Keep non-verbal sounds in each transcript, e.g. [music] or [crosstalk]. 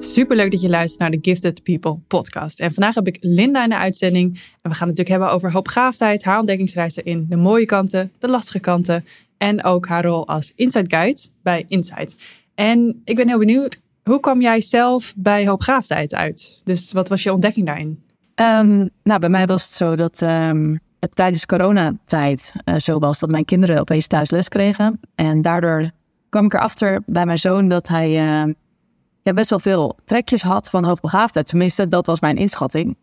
Superleuk dat je luistert naar de Gifted People podcast. En vandaag heb ik Linda in de uitzending. En we gaan het natuurlijk hebben over hoopgaafdheid, haar ontdekkingsreizen in de mooie kanten, de lastige kanten. En ook haar rol als Insight Guide bij Insight. En ik ben heel benieuwd, hoe kwam jij zelf bij hoopgaafdheid uit? Dus wat was je ontdekking daarin? Um, nou, bij mij was het zo dat het tijdens coronatijd uh, zo was dat mijn kinderen opeens thuis les kregen. En daardoor kwam ik erachter bij mijn zoon dat hij ja, best wel veel trekjes had van hoogbegaafdheid. Tenminste, dat was mijn inschatting.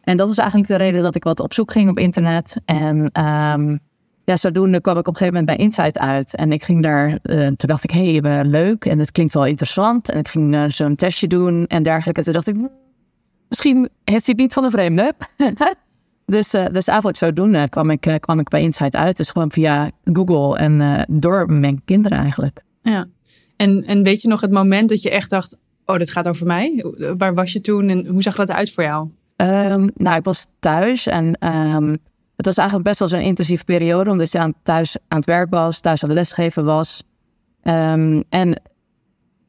En dat was eigenlijk de reden dat ik wat op zoek ging op internet. En um, ja, zodoende kwam ik op een gegeven moment bij Insight uit. En ik ging daar, toen dacht ik, hé, hey, leuk en het klinkt wel interessant. En ik ging zo'n testje doen en dergelijke. Toen dacht ik, misschien heeft hij het niet van een vreemde. [laughs] dus, uh, dus eigenlijk zodoende kwam ik, kwam ik bij Insight uit. Dus gewoon via Google en door mijn kinderen eigenlijk. Ja, en, en weet je nog het moment dat je echt dacht, oh, dit gaat over mij? Waar was je toen en hoe zag dat eruit voor jou? Um, nou, ik was thuis en um, het was eigenlijk best wel zo'n intensieve periode, omdat je aan, thuis aan het werk was, thuis aan het lesgeven was. Um, en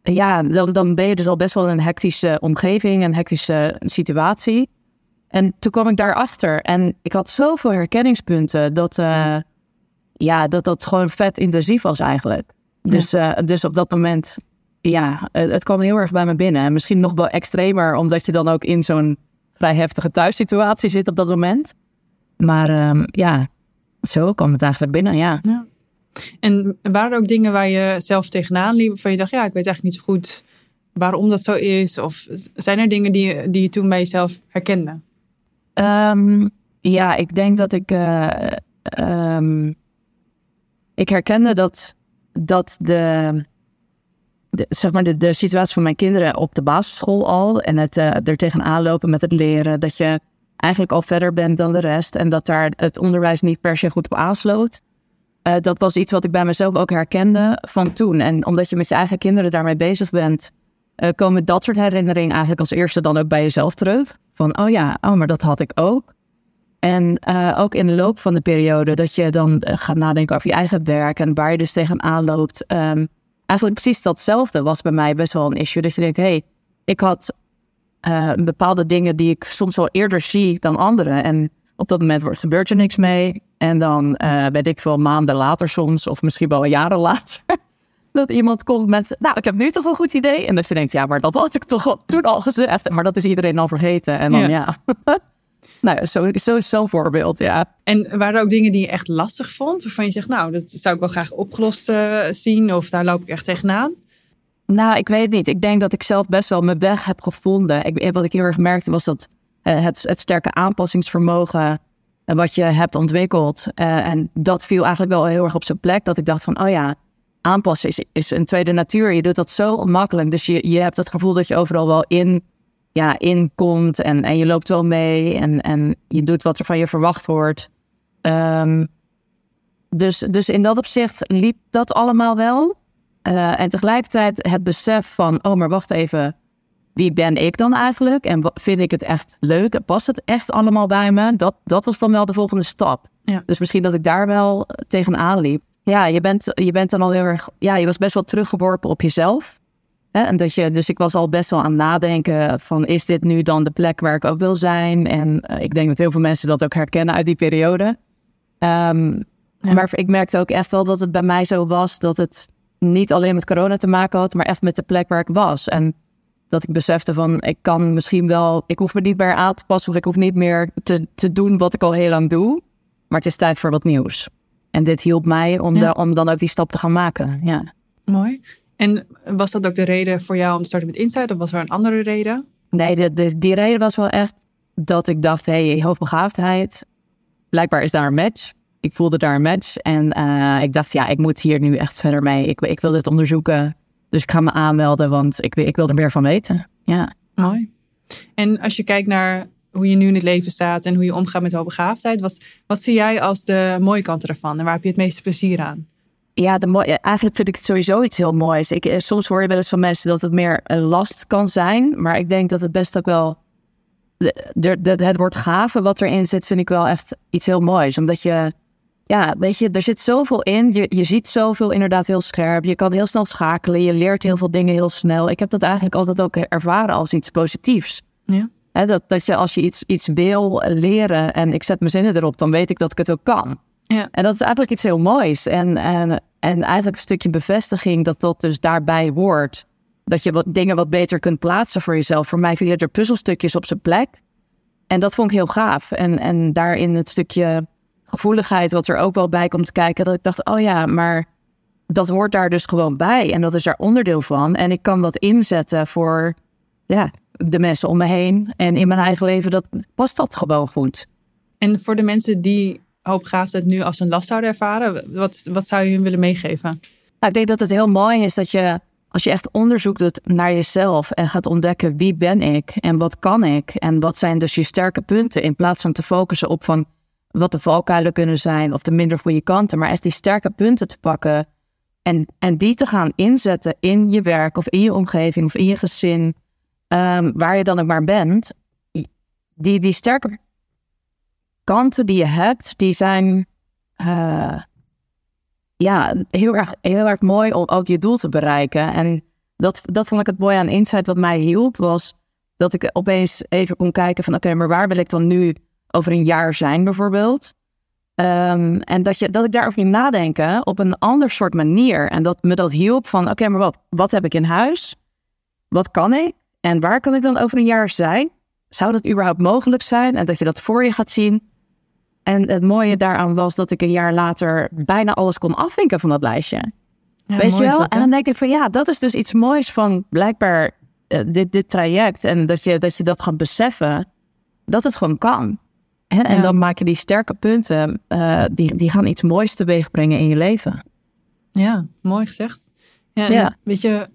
ja, dan, dan ben je dus al best wel in een hectische omgeving, een hectische situatie. En toen kwam ik daarachter en ik had zoveel herkenningspunten dat, uh, ja, dat dat gewoon vet intensief was eigenlijk. Dus, ja. uh, dus op dat moment, ja, het, het, kwam heel erg bij me binnen. En misschien nog wel extremer, omdat je dan ook in zo'n vrij heftige thuissituatie zit op dat moment. Maar um, ja, zo kwam het eigenlijk binnen, ja. ja. En waren er ook dingen waar je zelf tegenaan liep, waarvan je dacht, ja, ik weet eigenlijk niet zo goed waarom dat zo is? Of zijn er dingen die, die je toen bij jezelf herkende? Um, ja, ik denk dat ik. Uh, um, ik herkende dat, dat de, zeg maar de, de situatie van mijn kinderen op de basisschool al en het uh, er tegenaan lopen met het leren, dat je eigenlijk al verder bent dan de rest en dat daar het onderwijs niet per se goed op aansloot. Uh, dat was iets wat ik bij mezelf ook herkende van toen. En omdat je met je eigen kinderen daarmee bezig bent, uh, komen dat soort herinneringen eigenlijk als eerste dan ook bij jezelf terug. Van, oh ja, oh, maar dat had ik ook. En uh, ook in de loop van de periode dat je dan gaat nadenken over je eigen werk en waar je dus tegenaan loopt. Um, eigenlijk precies datzelfde was bij mij best wel een issue. Dat je denkt, hé, hey, ik had bepaalde dingen die ik soms al eerder zie dan anderen. En op dat moment wordt, gebeurt er niks mee. En dan uh, weet ik veel maanden later soms, of misschien wel jaren [laughs] later, dat iemand komt met, nou, ik heb nu toch een goed idee. En dat je denkt, ja, maar dat had ik toch toen al gezegd. Maar dat is iedereen al vergeten. En dan, ja. ja. [laughs] nou, zo, zo is zo'n voorbeeld, ja. En waren er ook dingen die je echt lastig vond? Waarvan je zegt, nou, dat zou ik wel graag opgelost uh, zien. Of daar loop ik echt tegenaan? Nou, ik weet niet. Ik denk dat ik zelf best wel mijn weg heb gevonden. Ik, wat ik heel erg merkte was dat uh, het, het, sterke aanpassingsvermogen uh, wat je hebt ontwikkeld. Uh, en dat viel eigenlijk wel heel erg op zijn plek. Dat ik dacht van, oh ja, aanpassen is, is een tweede natuur. Je doet dat zo gemakkelijk. Dus je, je hebt het gevoel dat je overal wel in, ja, in komt. En, en je loopt wel mee. En, en je doet wat er van je verwacht wordt. Um, dus, dus in dat opzicht liep dat allemaal wel. Uh, en tegelijkertijd het besef van, oh, maar wacht even, wie ben ik dan eigenlijk? En vind ik het echt leuk? Past het echt allemaal bij me? Dat, dat was dan wel de volgende stap. Ja. Dus misschien dat ik daar wel tegenaan liep. Ja, je bent, je bent dan al heel erg, ja, je was best wel teruggeworpen op jezelf. Hè? En dat je, dus ik was al best wel aan het nadenken van, is dit nu dan de plek waar ik ook wil zijn? En uh, ik denk dat heel veel mensen dat ook herkennen uit die periode. Um, ja. Maar ik merkte ook echt wel dat het bij mij zo was dat het niet alleen met corona te maken had, maar echt met de plek waar ik was. En dat ik besefte van, ik kan misschien wel, ik hoef me niet meer aan te passen of ik hoef niet meer te, te doen wat ik al heel lang doe. Maar het is tijd voor wat nieuws. En dit hielp mij om, ja. de, om dan ook die stap te gaan maken. Ja. Mooi. En was dat ook de reden voor jou om te starten met Insight of was er een andere reden? Nee, de, de, die reden was wel echt dat ik dacht, hé, hey, hoofdbegaafdheid, blijkbaar is daar een match ik voelde daar een match. En uh, ik dacht, ja, ik moet hier nu echt verder mee. Ik, ik wil dit onderzoeken. Dus ik ga me aanmelden, want ik, ik wil er meer van weten. Ja. Mooi. En als je kijkt naar hoe je nu in het leven staat en hoe je omgaat met hoogbegaafdheid, wat, wat zie jij als de mooie kanten ervan en waar heb je het meeste plezier aan? Ja, de mooie, eigenlijk vind ik het sowieso iets heel moois. Ik, eh, soms hoor je wel eens van mensen dat het meer een last kan zijn, maar ik denk dat het best ook wel. De, de, de, het woord gave wat erin zit, vind ik wel echt iets heel moois. Omdat je ja, weet je, er zit zoveel in. Je, je ziet zoveel inderdaad heel scherp. Je kan heel snel schakelen. Je leert heel veel dingen heel snel. Ik heb dat eigenlijk altijd ook ervaren als iets positiefs. Ja. Dat, dat je als je iets, iets wil leren en ik zet mijn zinnen erop, dan weet ik dat ik het ook kan. Ja. En dat is eigenlijk iets heel moois. En, en, en eigenlijk een stukje bevestiging dat dat dus daarbij hoort. Dat je wat dingen wat beter kunt plaatsen voor jezelf. Voor mij vielen er puzzelstukjes op zijn plek. En dat vond ik heel gaaf. En, en daarin het stukje gevoeligheid, wat er ook wel bij komt kijken, dat ik dacht, oh ja, maar dat hoort daar dus gewoon bij. En dat is daar onderdeel van. En ik kan dat inzetten voor ja, de mensen om me heen. En in mijn eigen leven dat, past dat gewoon goed. En voor de mensen die hoopgaafheid nu als een last zouden ervaren, wat, wat zou je hun willen meegeven? Nou, ik denk dat het heel mooi is dat je, als je echt onderzoek doet naar jezelf en gaat ontdekken wie ben ik en wat kan ik en wat zijn dus je sterke punten, in plaats van te focussen op van wat de valkuilen kunnen zijn of de minder goede kanten, maar echt die sterke punten te pakken en, en die te gaan inzetten in je werk of in je omgeving of in je gezin, ehm, waar je dan ook maar bent. Die, die sterke kanten die je hebt, die zijn uh, ja, heel erg, heel erg mooi om ook je doel te bereiken. En dat, dat vond ik het mooie aan Insight wat mij hielp, was dat ik opeens even kon kijken van oké, maar waar wil ik dan nu over een jaar zijn bijvoorbeeld? Um, en dat, je, dat ik daarover ging nadenken op een ander soort manier. En dat me dat hielp van oké, maar wat, wat heb ik in huis? Wat kan ik? En waar kan ik dan over een jaar zijn? Zou dat überhaupt mogelijk zijn? En dat je dat voor je gaat zien. En het mooie daaraan was dat ik een jaar later bijna alles kon afvinken van dat lijstje. Weet je wel? en dan denk ik van ja, dat is dus iets moois van blijkbaar uh, dit, dit traject. En dat je, dat je dat gaat beseffen, dat het gewoon kan. En, en dan maak je die sterke punten, uh, die, die gaan iets moois teweeg brengen in je leven. Ja, mooi gezegd. Ja, ja. Weet je,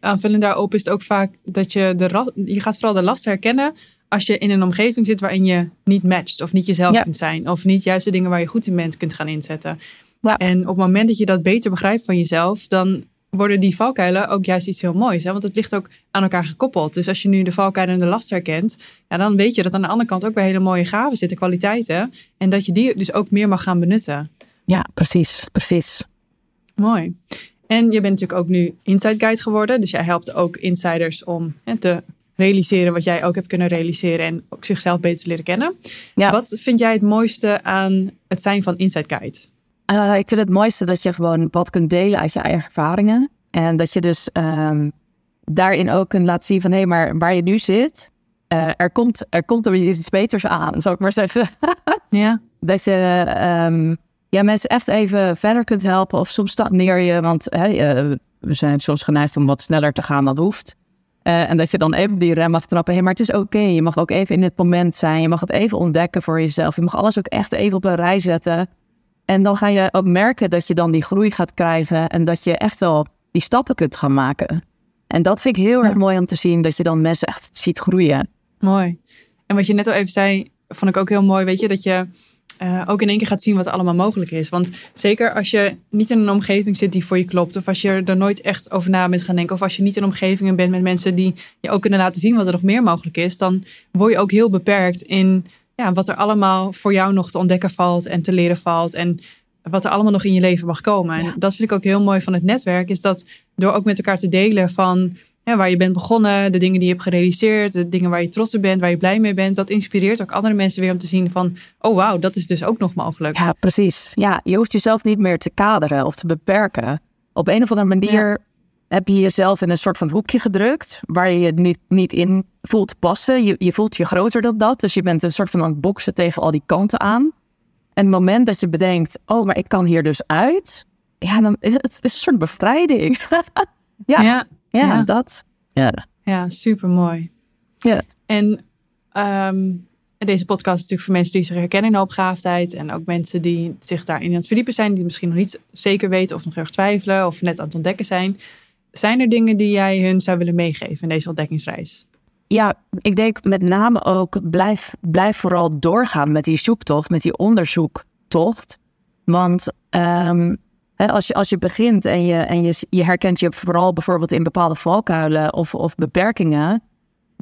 aanvullend daarop is het ook vaak dat je de je gaat vooral de last herkennen als je in een omgeving zit waarin je niet matcht of niet jezelf kunt zijn of niet juist de dingen waar je goed in bent kunt gaan inzetten. Ja. En op het moment dat je dat beter begrijpt van jezelf, dan worden die valkuilen ook juist iets heel moois. Hè? Want het ligt ook aan elkaar gekoppeld. Dus als je nu de valkuilen en de last herkent, ja, dan weet je dat aan de andere kant ook bij hele mooie gaven zitten, kwaliteiten. En dat je die dus ook meer mag gaan benutten. Ja, precies, precies. Mooi. En je bent natuurlijk ook nu Inside Guide geworden. Dus jij helpt ook insiders om hè, te realiseren wat jij ook hebt kunnen realiseren en ook zichzelf beter te leren kennen. Ja. Wat vind jij het mooiste aan het zijn van Inside Guide? Uh, ik vind het mooiste dat je gewoon wat kunt delen uit je eigen ervaringen. En dat je dus um, daarin ook kunt laten zien van hé, hey, maar waar je nu zit, uh, er, komt, er komt er iets beters aan, zou ik maar zeggen. ja. [laughs] Dat je um, ja, mensen echt even verder kunt helpen of soms stagneer je, want hey, uh, we zijn soms geneigd om wat sneller te gaan dan hoeft. Uh, en dat je dan even die rem mag trappen. Hey, maar het is oké. Je mag ook even in het moment zijn. Je mag het even ontdekken voor jezelf. Je mag alles ook echt even op een rij zetten. En dan ga je ook merken dat je dan die groei gaat krijgen. En dat je echt wel die stappen kunt gaan maken. En dat vind ik heel ja. erg mooi om te zien. Dat je dan mensen echt ziet groeien. Mooi. En wat je net al even zei, vond ik ook heel mooi. Weet je, dat je uh, ook in één keer gaat zien wat allemaal mogelijk is. Want zeker als je niet in een omgeving zit die voor je klopt, of als je er nooit echt over na bent gaan denken, of als je niet in omgevingen bent met mensen die je ook kunnen laten zien wat er nog meer mogelijk is, dan word je ook heel beperkt in ja, wat er allemaal voor jou nog te ontdekken valt en te leren valt. En wat er allemaal nog in je leven mag komen. En dat vind ik ook heel mooi van het netwerk, is dat door ook met elkaar te delen van ja, waar je bent begonnen, de dingen die je hebt gerealiseerd, de dingen waar je trots op bent, waar je blij mee bent, dat inspireert ook andere mensen weer om te zien van, oh wauw, dat is dus ook nog mogelijk. Ja, precies. Ja, je hoeft jezelf niet meer te kaderen of te beperken. Op een of andere manier heb je jezelf in een soort van hoekje gedrukt, waar je je niet, niet in voelt passen. Je, je voelt je groter dan dat, dus je bent een soort van aan het boksen tegen al die kanten aan. En het moment dat je bedenkt, oh, maar ik kan hier dus uit, ja, dan is het, het is een soort bevrijding. [laughs] ja. ja. Ja, dat. Ja, ja super mooi. Ja. En um, deze podcast is natuurlijk voor mensen die zich herkennen in de opgaafdheid. En ook mensen die zich daarin aan het verdiepen zijn, die misschien nog niet zeker weten of nog erg twijfelen of net aan het ontdekken zijn. Zijn er dingen die jij hun zou willen meegeven in deze ontdekkingsreis? Ja, ik denk met name ook blijf, blijf vooral doorgaan met die zoektocht, met die onderzoektocht. Want um, als, je, als je begint en, je, en je, je herkent je vooral bijvoorbeeld in bepaalde valkuilen of, of beperkingen,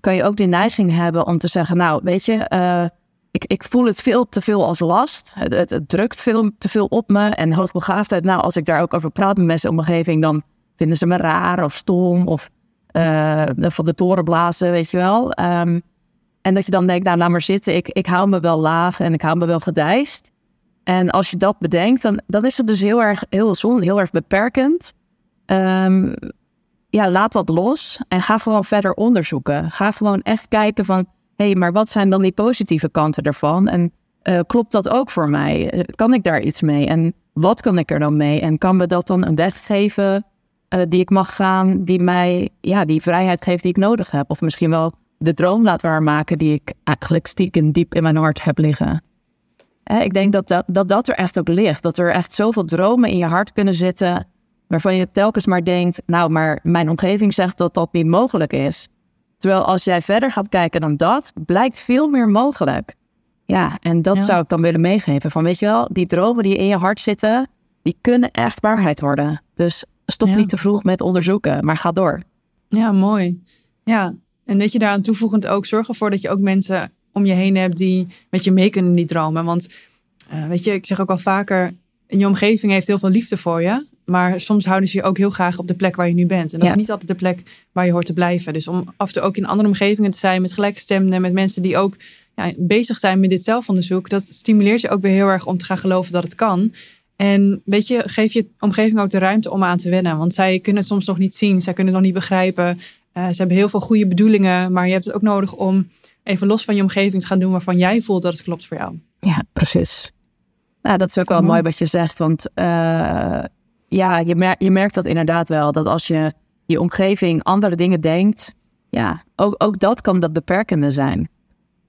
kan je ook de neiging hebben om te zeggen, nou weet je, uh, ik, ik voel het veel te veel als last. Het, het, drukt veel te veel op me. En hoogbegaafdheid, nou, als ik daar ook over praat met mensen in omgeving, dan vinden ze me raar of stom of uh, van de toren blazen, weet je wel. Um, en dat je dan denkt, nou, laat maar zitten. Ik, ik hou me wel laag en ik hou me wel gedijst. En als je dat bedenkt, dan, dan is het dus heel erg, heel zon, heel erg beperkend. Um, ja, laat dat los en ga gewoon verder onderzoeken. Ga gewoon echt kijken van, hé, hey, maar wat zijn dan die positieve kanten ervan? En uh, klopt dat ook voor mij? Eh, kan ik daar iets mee? En wat kan ik er dan mee? En kan me dat dan een weg geven uh, die ik mag gaan, die mij ja, die vrijheid geeft die ik nodig heb? Of misschien wel de droom laat waarmaken die ik eigenlijk stiekem diep in mijn hart heb liggen. Ik denk dat dat, dat dat er echt ook ligt. Dat er echt zoveel dromen in je hart kunnen zitten. waarvan je telkens maar denkt: Nou, maar mijn omgeving zegt dat dat niet mogelijk is. Terwijl als jij verder gaat kijken dan dat, blijkt veel meer mogelijk. Ja, en dat zou ik dan willen meegeven. Van weet je wel, die dromen die in je hart zitten, die kunnen echt waarheid worden. Dus stop niet te vroeg met onderzoeken, maar ga door. Ja, mooi. Ja, en dat je daaraan toevoegend ook zorg ervoor dat je ook mensen om je heen hebt die met je mee kunnen die dromen. Want uh, weet je, ik zeg ook al vaker, je omgeving heeft heel veel liefde voor je. Maar soms houden ze je ook heel graag op de plek waar je nu bent. En dat is niet altijd de plek waar je hoort te blijven. Dus om af en toe ook in andere omgevingen te zijn met gelijkgestemden, met mensen die ook ja, bezig zijn met dit zelfonderzoek, dat stimuleert je ook weer heel erg om te gaan geloven dat het kan. En weet je, geef je omgeving ook de ruimte om aan te wennen. Want zij kunnen het soms nog niet zien, zij kunnen het nog niet begrijpen. Uh, ze hebben heel veel goede bedoelingen, maar je hebt het ook nodig om even los van je omgeving te gaan doen waarvan jij voelt dat het klopt voor jou. Ja, precies. Nou, dat is ook wel mooi wat je zegt, want uh, ja, je, mer je merkt dat inderdaad wel, dat als je je omgeving andere dingen denkt, ja, ook, ook dat kan dat beperkende zijn.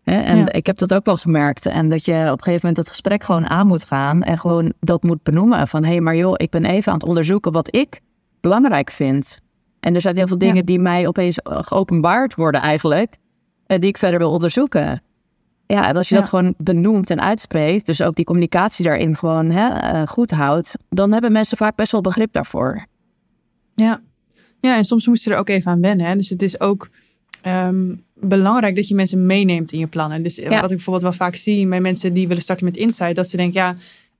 Hè? En ja. ik heb dat ook wel gemerkt. En dat je op een gegeven moment het gesprek gewoon aan moet gaan en gewoon dat moet benoemen. Van hé, hey, maar joh, ik ben even aan het onderzoeken wat ik belangrijk vind. En er zijn heel veel dingen die mij opeens geopenbaard worden eigenlijk, en die ik verder wil onderzoeken. Ja, en als je dat gewoon benoemt en uitspreekt, dus ook die communicatie daarin gewoon hè, uh, goed houdt, dan hebben mensen vaak best wel begrip daarvoor. Ja, ja en soms moet je er ook even aan wennen. Hè? Dus het is ook um, belangrijk dat je mensen meeneemt in je plannen. Dus wat ik bijvoorbeeld wel vaak zie bij mensen die willen starten met Insight, dat ze denken, ja,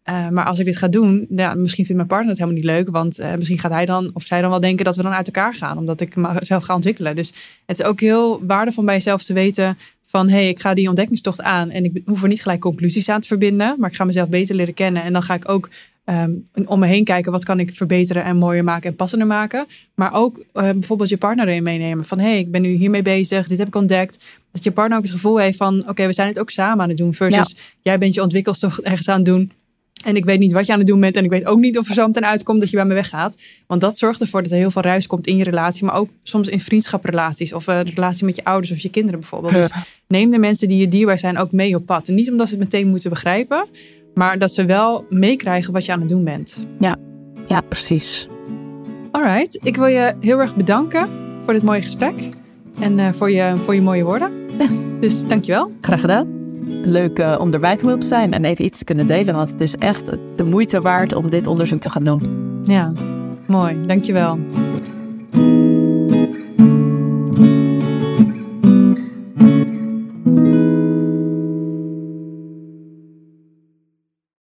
uh, maar als ik dit ga doen, ja, misschien vindt mijn partner het helemaal niet leuk. Want uh, misschien gaat hij dan of zij dan wel denken dat we dan uit elkaar gaan. Omdat ik mezelf ga ontwikkelen. Dus het is ook heel waardevol bij jezelf te weten van... hé, hey, ik ga die ontdekkingstocht aan. En ik hoef er niet gelijk conclusies aan te verbinden. Maar ik ga mezelf beter leren kennen. En dan ga ik ook um, om me heen kijken. Wat kan ik verbeteren en mooier maken en passender maken. Maar ook uh, bijvoorbeeld je partner erin meenemen. Van hé, hey, ik ben nu hiermee bezig. Dit heb ik ontdekt. Dat je partner ook het gevoel heeft van... oké, okay, we zijn het ook samen aan het doen. Versus ja. jij bent je ontwikkelstocht ergens aan het doen... En ik weet niet wat je aan het doen bent. En ik weet ook niet of er zo meteen uitkomt dat je bij me weggaat. Want dat zorgt ervoor dat er heel veel ruis komt in je relatie. Maar ook soms in vriendschaprelaties. Of uh, de relatie met je ouders of je kinderen bijvoorbeeld. Dus neem de mensen die je dierbaar zijn ook mee op pad. En niet omdat ze het meteen moeten begrijpen. Maar dat ze wel meekrijgen wat je aan het doen bent. Ja, ja precies. Alright, ik wil je heel erg bedanken voor dit mooie gesprek. En uh, voor, je, voor je mooie woorden. dus dankjewel. Graag gedaan leuk uh, om te mogen zijn en even iets te kunnen delen. Want het is echt de moeite waard om dit onderzoek te gaan doen. Ja, mooi. Dankjewel.